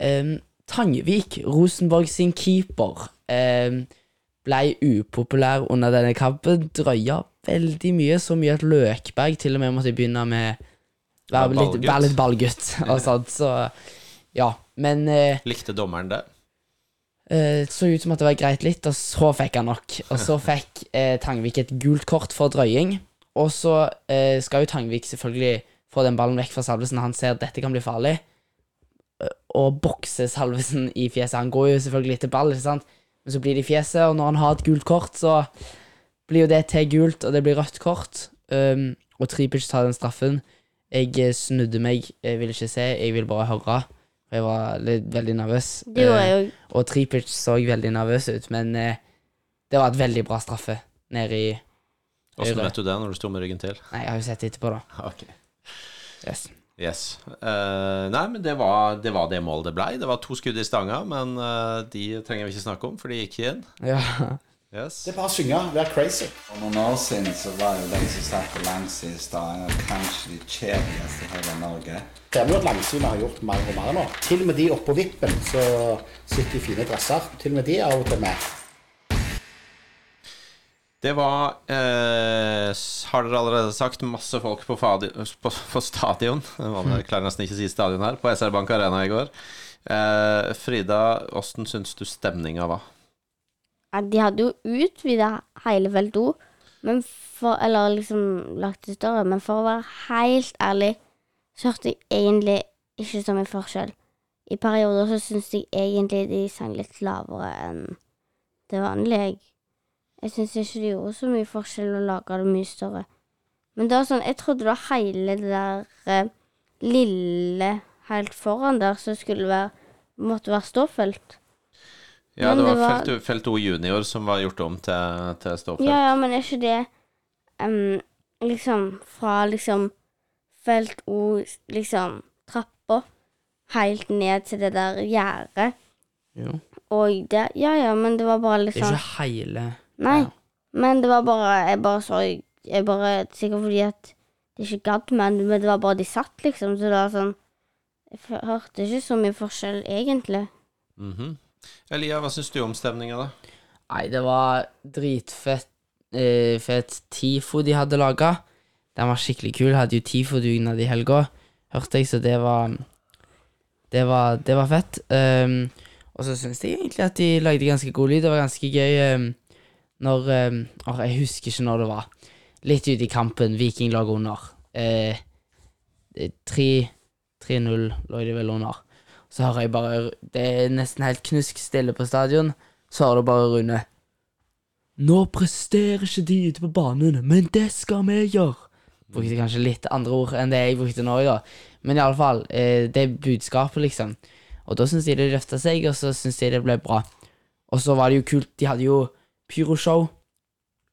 Um, Tangevik, Rosenborg sin keeper, um, ble upopulær under denne kampen. Drøya veldig mye, så mye at Løkberg til og med måtte begynne med Være Være litt, litt ballgutt og sånt, så ja. Men uh, Likte dommeren det? Eh, så ut som at det var greit litt, og så fikk han nok. Og så fikk uh, Tangvik et gult kort for drøying. Og så uh, skal jo Tangvik selvfølgelig få den ballen vekk fra Salvesen. Han ser at dette kan bli farlig, og bokser Salvesen i fjeset. Han går jo selvfølgelig etter ball, ikke sant? men så blir det i fjeset, og når han har et gult kort, så blir jo det til gult, og det blir rødt kort. Um, og Tripic tar den straffen. Jeg snudde meg, jeg ville ikke se, jeg ville bare høre. For jeg var litt, veldig nervøs. Det var jeg jo. Og Tripic så veldig nervøs ut, men eh, det var et veldig bra straffe nede i Åssen Hvordan vet du det når du sto med ryggen til? Nei, jeg har jo sett etterpå, da. Ok. Yes. Yes. Uh, nei, men det var, det var det målet det blei. Det var to skudd i stanga, men uh, de trenger vi ikke snakke om, for de gikk inn. Ja. Yes. Det er bare å synge. Vær crazy. For noen år siden så var jo den som satt på langsiden i Stavanger kanskje de kjedeligste i hele Norge. Ser vi jo at Langsynet har gjort mer og mer nå. Til og med de oppå vippen så sitter i fine dresser. Til og med de er av og til med. Det var eh, Har dere allerede sagt masse folk på, fadi, på, på stadion? Man klarer nesten ikke å si stadion her. På SR Bank Arena i går. Eh, Frida, åssen syns du stemninga var? De hadde jo utvida hele felt O, for Eller liksom lagt det større, men for å være helt ærlig, så hørte jeg egentlig ikke så mye forskjell. I perioder så syns jeg egentlig de sang litt lavere enn det vanlige. Jeg, syns ikke de gjorde så mye forskjell og lage det mye større. Men det var sånn, jeg trodde det var hele det der eh, lille helt foran der som skulle være måtte være ståfelt. Ja, det var, var- Felt, O- Felt O junior som var gjort om til, til ståfelt. Ja, ja, men er ikke det um, liksom fra liksom felt O, liksom trappa, helt ned til det der gjerdet? Jo. Og det Ja, ja, men det var bare litt Det er sånn ikke hele Nei, ja. men det var bare Jeg bare så Jeg bare Sikkert fordi at det ikke gadd, men, men det var bare de satt, liksom, så det var sånn Jeg hørte ikke så mye forskjell, egentlig. Mhm. Elia, hva syns du om stemninga, da? Nei, det var dritfett eh, fett TIFO de hadde laga. Den var skikkelig kul. Hadde jo TIFO-dugnad i helga, hørte jeg, så det var Det var, det var fett. Um, og så syns jeg egentlig at de lagde ganske god lyd. Det var ganske gøy um, når um, Or, Jeg husker ikke når det var. Litt ute i kampen. Viking lå under. Eh, eh, 3 3-0 lå de vel under. Så hører jeg bare Det er nesten helt knuskstille på stadion. Så hører du bare Rune. Nå presterer ikke de ute på banen, men det skal vi gjøre. Brukte kanskje litt andre ord enn det jeg brukte nå, da. Men iallfall, eh, det er budskapet, liksom. Og da syns jeg det løfta seg, og så syns jeg det ble bra. Og så var det jo kult, de hadde jo pyroshow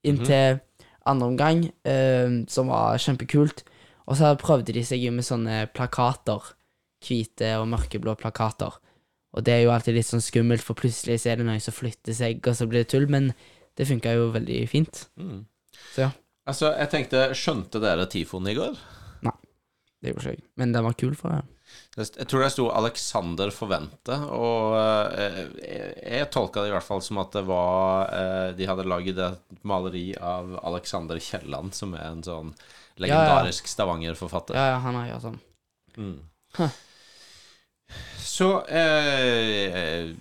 inntil andre omgang, eh, som var kjempekult. Og så prøvde de seg jo med sånne plakater. Hvite og mørkeblå plakater. Og det er jo alltid litt sånn skummelt, for plutselig så er det noen som flytter seg, og så blir det tull. Men det funka jo veldig fint. Mm. Så ja. Altså, jeg tenkte Skjønte dere Tifon i går? Nei, Det gjorde ikke jeg. Men den var kul for. Det- Jeg tror det sto 'Alexander forvente', og eh, jeg, jeg tolka det i hvert fall som at det var eh, De hadde laget et maleri av Alexander Kielland, som er en sånn legendarisk Stavanger-forfatter. Ja, ja, han har gjort sånn. Mm. Huh. Så eh,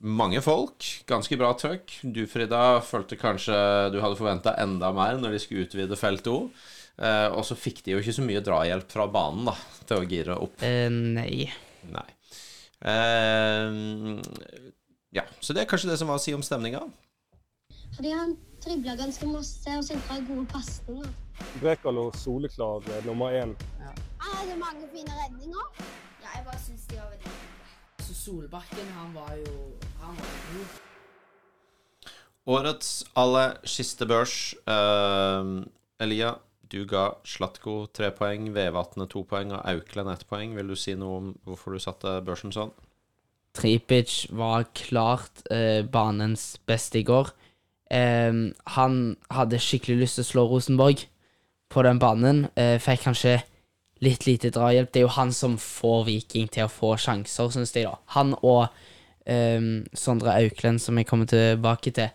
mange folk, ganske bra trøkk. Du, Frida, følte kanskje du hadde forventa enda mer når de skulle utvide felt O. Eh, og så fikk de jo ikke så mye drahjelp fra banen da, til å gire opp. Eh, nei. Nei. Eh, ja, så det er kanskje det som var å si om stemninga. Fordi han dribla ganske masse og sentra gode pasninger. Brekalo soleklar eh, nummer én. Han hadde mange fine redninger. Jeg bare syns de var veldig Så Solbakken, han var jo Han var jo god. Årets aller siste børs. Uh, Elia, du ga Slatko tre poeng, Vevatnet to poeng og Auklend ett poeng. Vil du si noe om hvorfor du satte børsen sånn? Tripic var klart eh, banens beste i går. Em, han hadde skikkelig lyst til å slå Rosenborg på den banen. Eh, fikk kanskje litt lite drahjelp. Det er jo han som får Viking til å få sjanser, syns jeg, da. Han og um, Sondre Auklend, som jeg kommer tilbake til.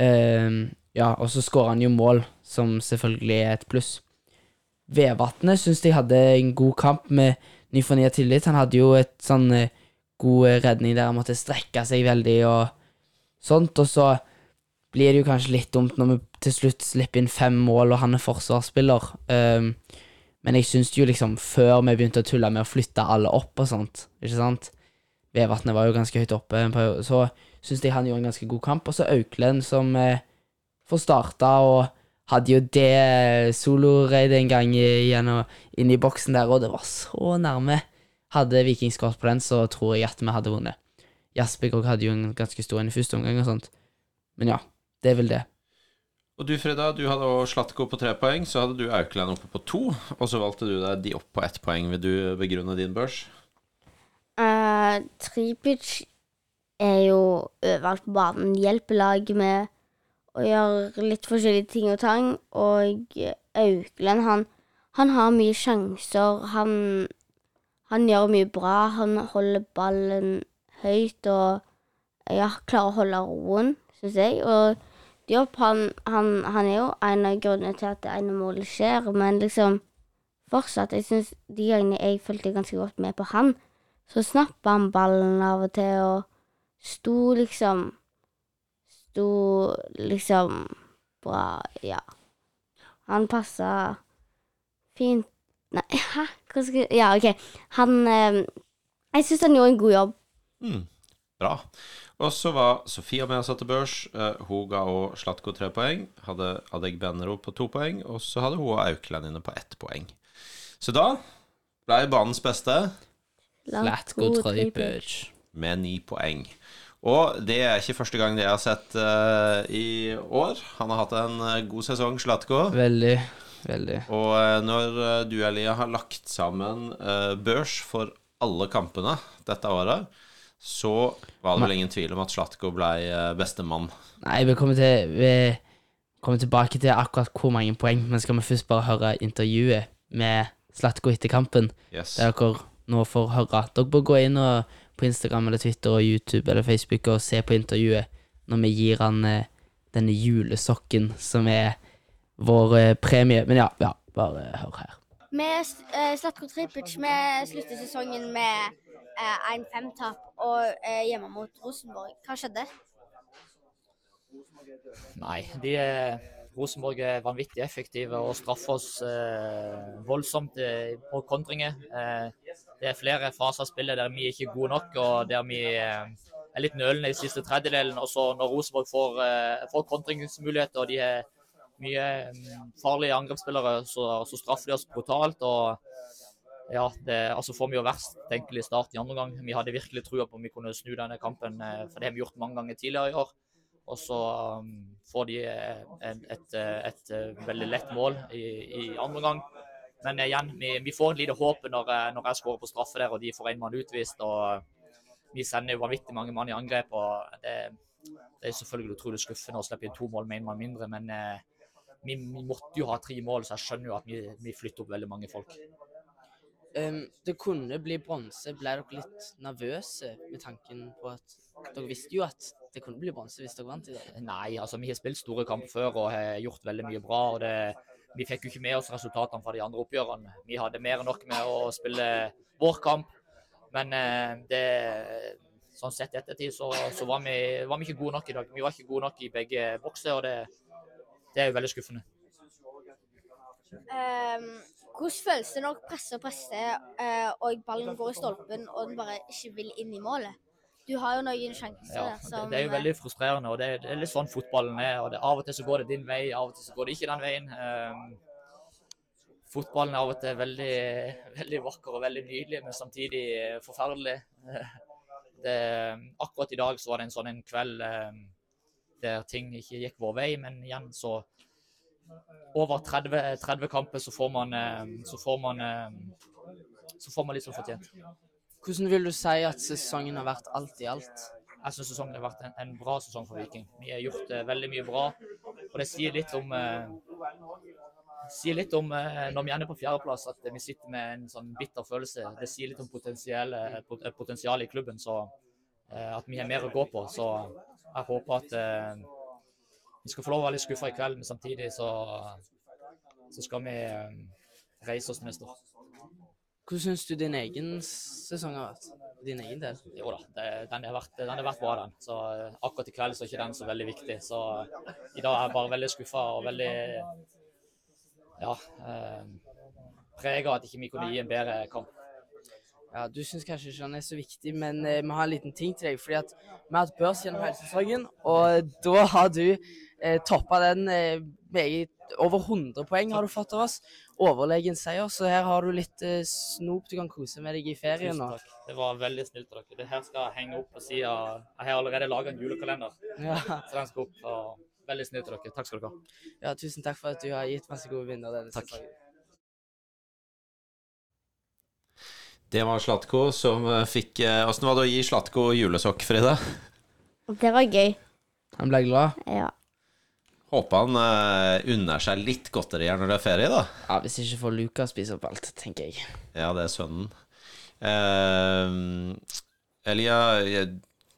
Um, ja, og så skårer han jo mål, som selvfølgelig er et pluss. Vevatnet syns jeg hadde en god kamp med ny fornya tillit. Han hadde jo et sånn eh, god redning der han måtte strekke seg veldig og sånt. Og så blir det jo kanskje litt dumt når vi til slutt slipper inn fem mål, og han er forsvarsspiller. Um, men jeg syns jo liksom, før vi begynte å tulle med å flytte alle opp og sånt, ikke sant Vevatnet var jo ganske høyt oppe en periode, så syns jeg han gjorde en ganske god kamp. Og så Auklend, som eh, får starta og hadde jo det soloreidet en gang gjennom inn i boksen der, og det var så nærme. Hadde Viking skåret på den, så tror jeg at vi hadde vunnet. Jasper òg hadde jo en ganske stor en i første omgang og sånt. Men ja, det er vel det. Og du, Freda, du hadde også Slatko på tre poeng. Så hadde du Aukland oppe på to, og så valgte du deg de opp på ett poeng. Vil du begrunne din børs? Uh, Tripic er jo overalt på banen. Hjelper laget med å gjøre litt forskjellige ting og tang. Og Aukland, han, han har mye sjanser. Han, han gjør mye bra. Han holder ballen høyt og ja, klarer å holde roen, syns jeg. Og Diop, han, han, han er jo en av grunnene til at det ene målet skjer, men liksom fortsatt, jeg syns de gangene jeg fulgte ganske godt med på han, så snappa han ballen av og til, og sto liksom Sto liksom bra, ja. Han passa fint Nei, hæ? Hva skal Ja, OK. Han eh, Jeg syns han gjorde en god jobb. Mm, bra. Og så var Sofia med og satte børs. Eh, hun ga også Slatko tre poeng. Hadde Adeg Benro på to poeng. Og så hadde hun og Aukland inne på ett poeng. Så da ble banens beste Slatko Tripic. med ni poeng. Og det er ikke første gang det jeg har sett uh, i år. Han har hatt en eh, god sesong, Slatko. Veldig, veldig. Og uh, når eh, du, Elia, har lagt sammen børs for alle kampene dette året, så var det vel ingen tvil om at Slatko ble eh, bestemann. Nei, vi kommer, til, vi kommer tilbake til akkurat hvor mange poeng, men skal vi først bare høre intervjuet med Slatko etter kampen? Yes. Der dere nå får høre. Dere bør gå inn og, på Instagram eller Twitter og YouTube eller Facebook og se på intervjuet når vi gir han eh, denne julesokken som er vår eh, premie. Men ja, ja, bare hør her. Med uh, Slatko Tripic vi slutter sesongen med uh, 1-5-tap og eh, hjemme mot Rosenborg. Hva skjedde? Nei, de er, Rosenborg er vanvittig effektive og straffer oss eh, voldsomt eh, på kontringer. Eh, det er flere faser av spillet der vi ikke er gode nok, og der vi eh, er litt nølende i siste tredjedelen. Og så når Rosenborg får, eh, får kontringsmuligheter, og de er mye mm, farlige angrepsspillere, så, så straffer de oss brutalt. og ja, det, altså får vi jo verst tenkelig start i andre gang. Vi hadde virkelig trua på om vi kunne snu denne kampen, eh, for det har vi gjort mange ganger tidligere i år. Og så um, får de eh, et, et, et, et veldig lett mål i, i andre gang. Men igjen, vi, vi får et lite håp når, når jeg skårer på straffe der og de får en mann utvist. og Vi sender jo vanvittig mange mann i angrep. og det, Det er selvfølgelig utrolig skuffende å slippe inn to mål med én mann mindre, men eh, vi, vi måtte jo ha tre mål, så jeg skjønner jo at vi, vi flytter opp veldig mange folk. Ehm, det kunne bli bronse. Ble dere litt nervøse med tanken på at Dere visste jo at det kunne bli bronse hvis dere vant i dag. Nei, altså vi har spilt store kamper før og har gjort veldig mye bra. og det, Vi fikk jo ikke med oss resultatene fra de andre oppgjørene. Vi hadde mer enn nok med å spille vår kamp, men eh, det, sånn sett i ettertid så, så var, vi, var vi ikke gode nok i dag. Vi var ikke gode nok i begge bokser, og det, det er jo veldig skuffende. Ehm, hvordan føles det når presser presser, eh, og ballen går i stolpen, og den bare ikke vil inn i målet? Du har jo noen sjanser Ja, det, som det er jo veldig frustrerende, og det, det er litt sånn fotballen er. og det, Av og til så går det din vei, av og til så går det ikke den veien. Um, fotballen er av og til veldig, veldig vakker og veldig nydelig, men samtidig eh, forferdelig. Det, akkurat i dag så var det en sånn en kveld um, der ting ikke gikk vår vei, men igjen så Over 30, 30 kamper så får man, eh, så får man, eh, så får man litt som fortjent. Hvordan vil du si at sesongen har vært alt i alt? Jeg syns sesongen har vært en, en bra sesong for Viking. Vi har gjort eh, veldig mye bra. Og det sier litt om sier litt om når vi ender på fjerdeplass, at vi sitter med en sånn bitter følelse. Det sier litt om potensialet i klubben, så at vi har mer å gå på. Så jeg håper at vi skal få lov å være litt skuffa i kveld, men samtidig så, så skal vi eh, reise oss neste år. Hvordan syns du din egen sesong har vært? Din egen del? Jo da, det, den, har vært, den har vært bra, den. Så eh, akkurat i kveld så er ikke den så veldig viktig. Så i dag er jeg bare veldig skuffa og veldig ja, eh, prega at ikke vi kunne gi en bedre kamp. Ja, Du syns kanskje ikke den er så viktig, men eh, vi har en liten ting til deg. fordi at vi har hatt børs gjennom hele sesongen, og da har du eh, toppa den eh, meget Over 100 poeng har du fått av oss. Overlegen seier, så her har du litt eh, snop du kan kose med deg i ferien nå. Tusen takk. Det var veldig snilt av dere. Det her skal henge opp på sida. Jeg har allerede laga en julekalender, Ja. så den skal opp. Og veldig snilt av dere. Takk skal dere ha. Ja, tusen takk for at du har gitt masse gode vinner denne Takk. sesongen. Det var Slatko som eh, fikk Åssen var det å gi Slatko julesokk, Frida? Det var gøy. Han ble glad? Ja. Håper han uh, unner seg litt godteri her når det er ferie, da. Ja, Hvis ikke får Luka spise opp alt, tenker jeg. Ja, det er sønnen. Uh, Elia, eh,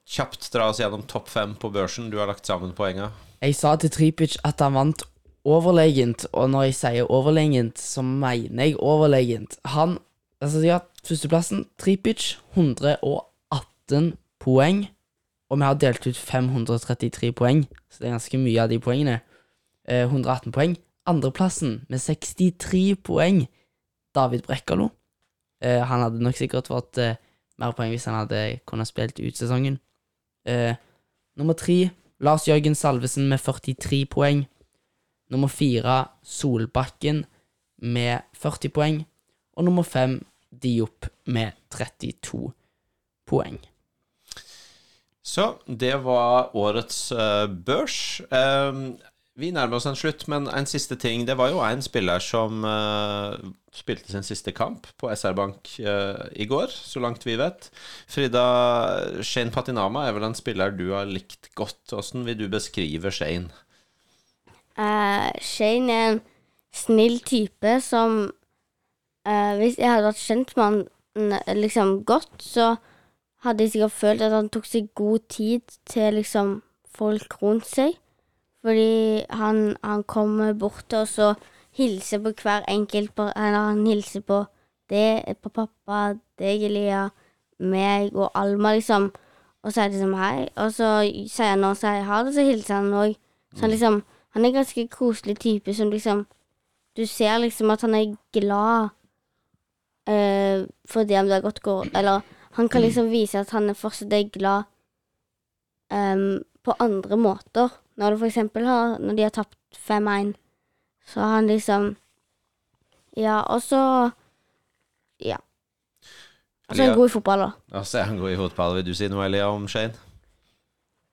kjapt dra oss gjennom topp fem på børsen. Du har lagt sammen poenga. Jeg sa til Tripic at han vant overlegent, og når jeg sier overlegent, så mener jeg overlegent. Han Altså, ja, førsteplassen. Tripic 118 poeng, og vi har delt ut 533 poeng, så det er ganske mye av de poengene. Eh, 118 poeng. Andreplassen med 63 poeng, David Brekkalo. Eh, han hadde nok sikkert fått eh, mer poeng hvis han hadde kunnet spilt ut sesongen. Eh, nummer tre, Lars Jørgen Salvesen med 43 poeng. Nummer fire, Solbakken med 40 poeng. Og nummer fem, Diop med 32 poeng. Så det var årets uh, børs. Um, vi nærmer oss en slutt, men en siste ting. Det var jo en spiller som uh, spilte sin siste kamp på SR Bank uh, i går, så langt vi vet. Frida, Shane Patinama er vel en spiller du har likt godt. Hvordan vil du beskrive Shane? Uh, Shane er en snill type som Hvis jeg hadde vært kjent med han liksom godt, så hadde jeg sikkert følt at han tok seg god tid til liksom folk rundt seg. Fordi han, han kommer bort og hilser på hver enkelt. Eller han hilser på det, på pappa, deg, Elia, meg og Alma, liksom. Og sier liksom hei. Og så sier han også hei ha det, så hilser han òg. Så han liksom Han er en ganske koselig type som liksom Du ser liksom at han er glad eh, det om det har gått godt, Eller han kan liksom vise at han fortsatt er glad um, på andre måter. Når du for eksempel har Når de har tapt 5-1, så har han liksom Ja, og så Ja. Og så er han god i fotball, da. Ja, så er han god i fotball. Vil du si noe, Elia, om Shane?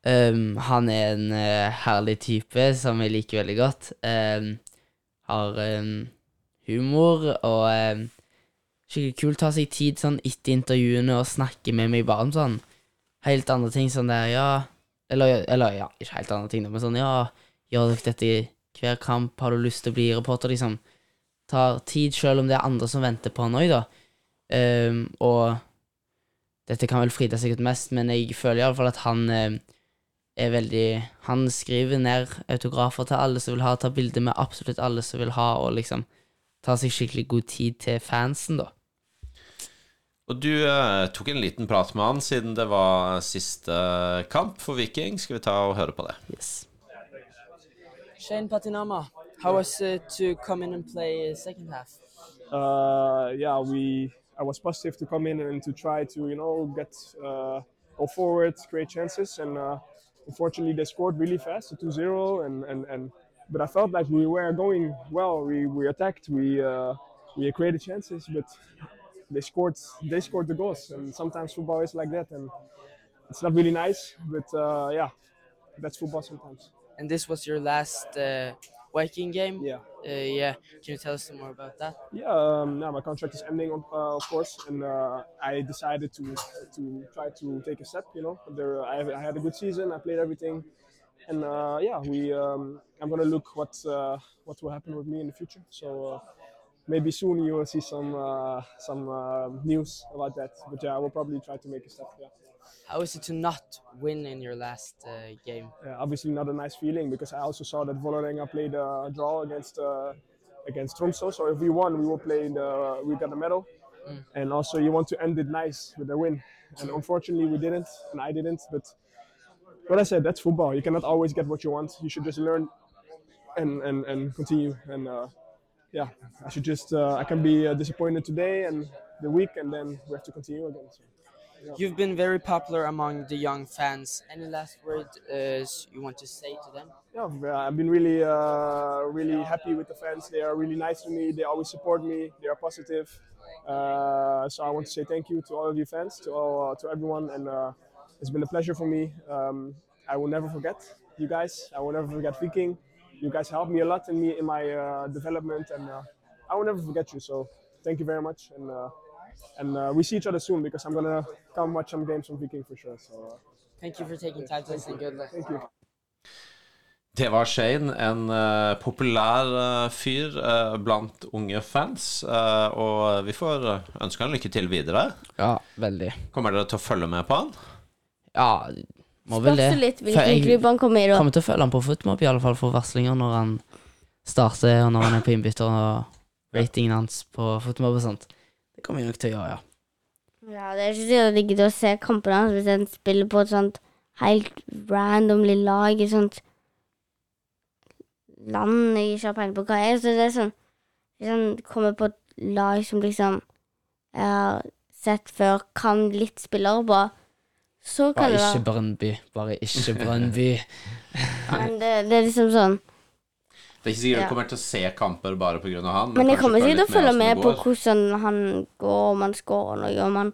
Um, han er en uh, herlig type som jeg liker veldig godt. Um, har um, humor og um, skikkelig kult. Ta seg tid sånn etter intervjuene og snakke med meg bare om sånn helt andre ting. Sånn der, ja Eller, eller ja, ikke helt andre ting, men sånn Ja, gjør dere dette i hver kamp? Har du lyst til å bli reporter? Liksom. Tar tid, selv om det er andre som venter på han òg, da. Um, og dette kan vel Frida sikkert mest, men jeg føler iallfall at han eh, er veldig Han skriver ned autografer til alle som vil ha, tar bilder med absolutt alle som vil ha, og liksom tar seg skikkelig god tid til fansen, da. Og du eh, tok en liten prat med han siden det var siste kamp for Viking. Skal vi ta og høre på det? Yes. Shane Patinama, how was it to come in and play second half? Uh, yeah, we. I was positive to come in and to try to you know get uh, go forward, create chances, and uh, unfortunately they scored really fast, 2-0, and, and and but I felt like we were going well. We we attacked, we uh, we created chances, but they scored they scored the goals, and sometimes football is like that, and it's not really nice, but uh, yeah, that's football sometimes. And this was your last uh, Viking game? Yeah. Uh, yeah. Can you tell us some more about that? Yeah, um, now my contract is ending, on, uh, of course, and uh, I decided to to try to take a step. You know, there I, I had a good season. I played everything, and uh, yeah, we um, I'm gonna look what uh, what will happen with me in the future. So uh, maybe soon you will see some uh, some uh, news about that. But yeah, I will probably try to make a step. Yeah. How is it to not win in your last uh, game? Yeah, obviously not a nice feeling because I also saw that Vålerenga played a draw against uh, against Tromsø. So if we won, we will play the we got a medal, Mm. and also you want to end it nice with a win. And unfortunately, we didn't, and I didn't. But what I said, that's football. You cannot always get what you want. You should just learn and and, and continue. And uh, yeah, I should just uh, I can be uh, disappointed today and the week, and then we have to continue again. So, yeah. You've been very popular among the young fans. Any last words uh, you want to say to them? Yeah, I've, uh, been really, uh, really happy with the fans. They are really nice to me. They always support me. They are positive. Uh, so I want to say thank you to all of you fans, to all, uh, to everyone, and uh, it's been a pleasure for me. Um, I will never forget you guys. I will never forget Viking. You guys helped me a lot in me in my uh, development, and uh, I will never forget you. So thank you very much, and uh, and uh, we see each other soon because I'm gonna come watch some games from Viking for sure. So. Uh, Thank you for taking time to listen. Good luck. Thank you. Det var Shane, en uh, populær uh, fyr uh, blant unge fans. eh, og vi får ønske han lykke til videre. Ja, veldig. Kommer dere til å følge med på han? Ja, må vel det. Spørs litt hvilken jeg klubb han kommer i, da. Kommer til å følge han på Footmob, i alle fall for varslinger når han starter, og når han er på innbytter, og ratingen hans på Footmob og sånt. Det kommer jeg nok til å gjøre, ja. Ja, det er ikke så digg å se kampene hans hvis han spiller på et sånt helt randomly lag i sånt land jeg ikke har peiling på hva er. Så det er sånn Hvis han kommer på et lag som liksom jeg har sett før, kan litt spillere på, så kan Bare det ikke Brønnby. Bare ikke Brønnby. Men det, det er liksom sånn Det er ikke sikkert Ja. du kommer til å se kamper bare pga. han. Men jeg kanskje kommer følge sikkert til å følge med med det på går. hvordan han går, om han scorer noe, om han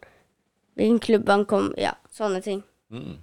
Hvilken klubb han kommer Ja, sånne ting. Mm.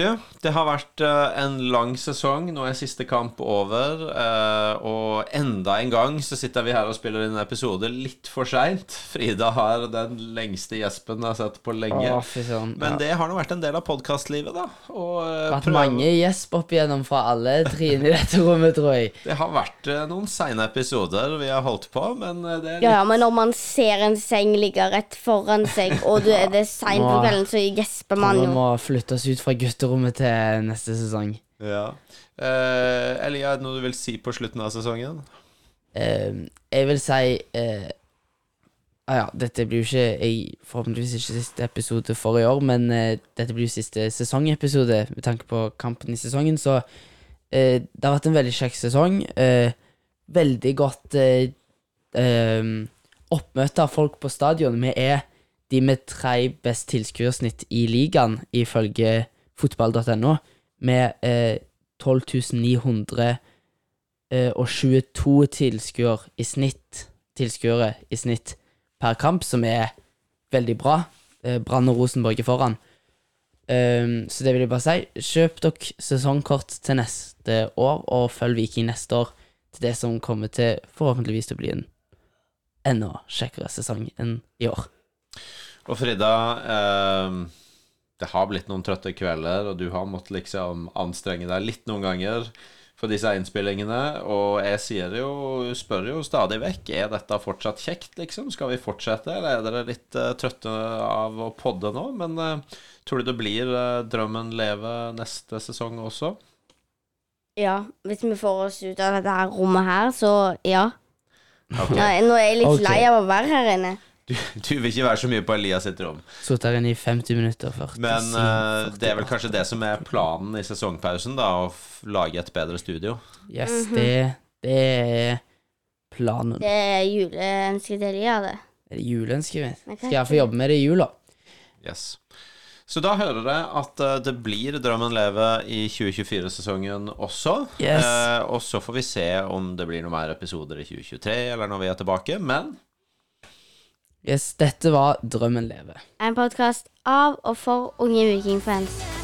Du, det har vært eh, en lang sesong. Nå er siste kamp over. eh, og enda en gang så sitter vi her og spiller inn en episode litt for seint. Frida har den lengste gjespen jeg har sett på lenge. Å, fy søren. Men Ja. det har nå vært en del av podkastlivet, da. Og eh, Vært prøve- mange gjesp opp igjennom fra alle triene i dette rommet, tror jeg. Det har vært noen seine episoder vi har holdt på, men det er litt Ja, ja, men når man ser en seng ligge rett foran seg, og det er seint på kvelden, så gjesper man Vi må flytte oss ut fra gutterommet til neste sesong. Ja. Eh, Elia, er det noe du vil si på slutten av sesongen? Eh, jeg vil si eh, ah, Ja, dette blir jo ikke jeg, forhåpentligvis ikke siste episode for i år, men eh, dette blir jo siste sesongepisode med tanke på kampen i sesongen, så eh, det har vært en veldig kjekk sesong. Eh, veldig godt eh, eh, oppmøte av folk på stadion. Vi er de med tre best tilskuersnitt i ligaen, ifølge fotball.no, med eh, 12 900 eh, og 22 tilskuere i snitt, tilskuere i snitt per kamp, som er veldig bra. Eh, Brann og Rosenborg er foran. Um, så det vil jeg bare si. Kjøp dere sesongkort til neste år, og følg Viking neste år til det som kommer til forhåpentligvis å bli en enda kjekkere sesong enn i år. Og Frida, eh, det har blitt noen trøtte kvelder, og du har måttet liksom anstrenge deg litt noen ganger for disse innspillingene. Og jeg sier jo, spør jo stadig vekk er dette fortsatt kjekt, liksom. Skal vi fortsette, eller er dere litt uh, trøtte av å podde nå? Men uh, tror du det blir uh, drømmen leve neste sesong også? Ja, hvis vi får oss ut av dette her rommet her, så ja. Okay. Nå er jeg litt okay. lei av å være her inne. Du, du vil ikke være så mye på Elias sitt rom. Sittet her inne i 50 minutter. 40, Men 40. det er vel kanskje det som er planen i sesongpausen, da, å f lage et bedre studio? Yes, Mhm. det, det er planen. Det er juleønsket til Elias, det. Er det juleønsket mitt? Skal jeg få jobbe med det i jula? Yes. Så da hører jeg at eh, det blir Drømmen leve i 2024-sesongen også. Yes. Eh, og så får vi se om det blir noen mer episoder i 2023, eller når vi er tilbake. Men Yes, dette var Drømmen leve. En podkast av og for unge vikingfans.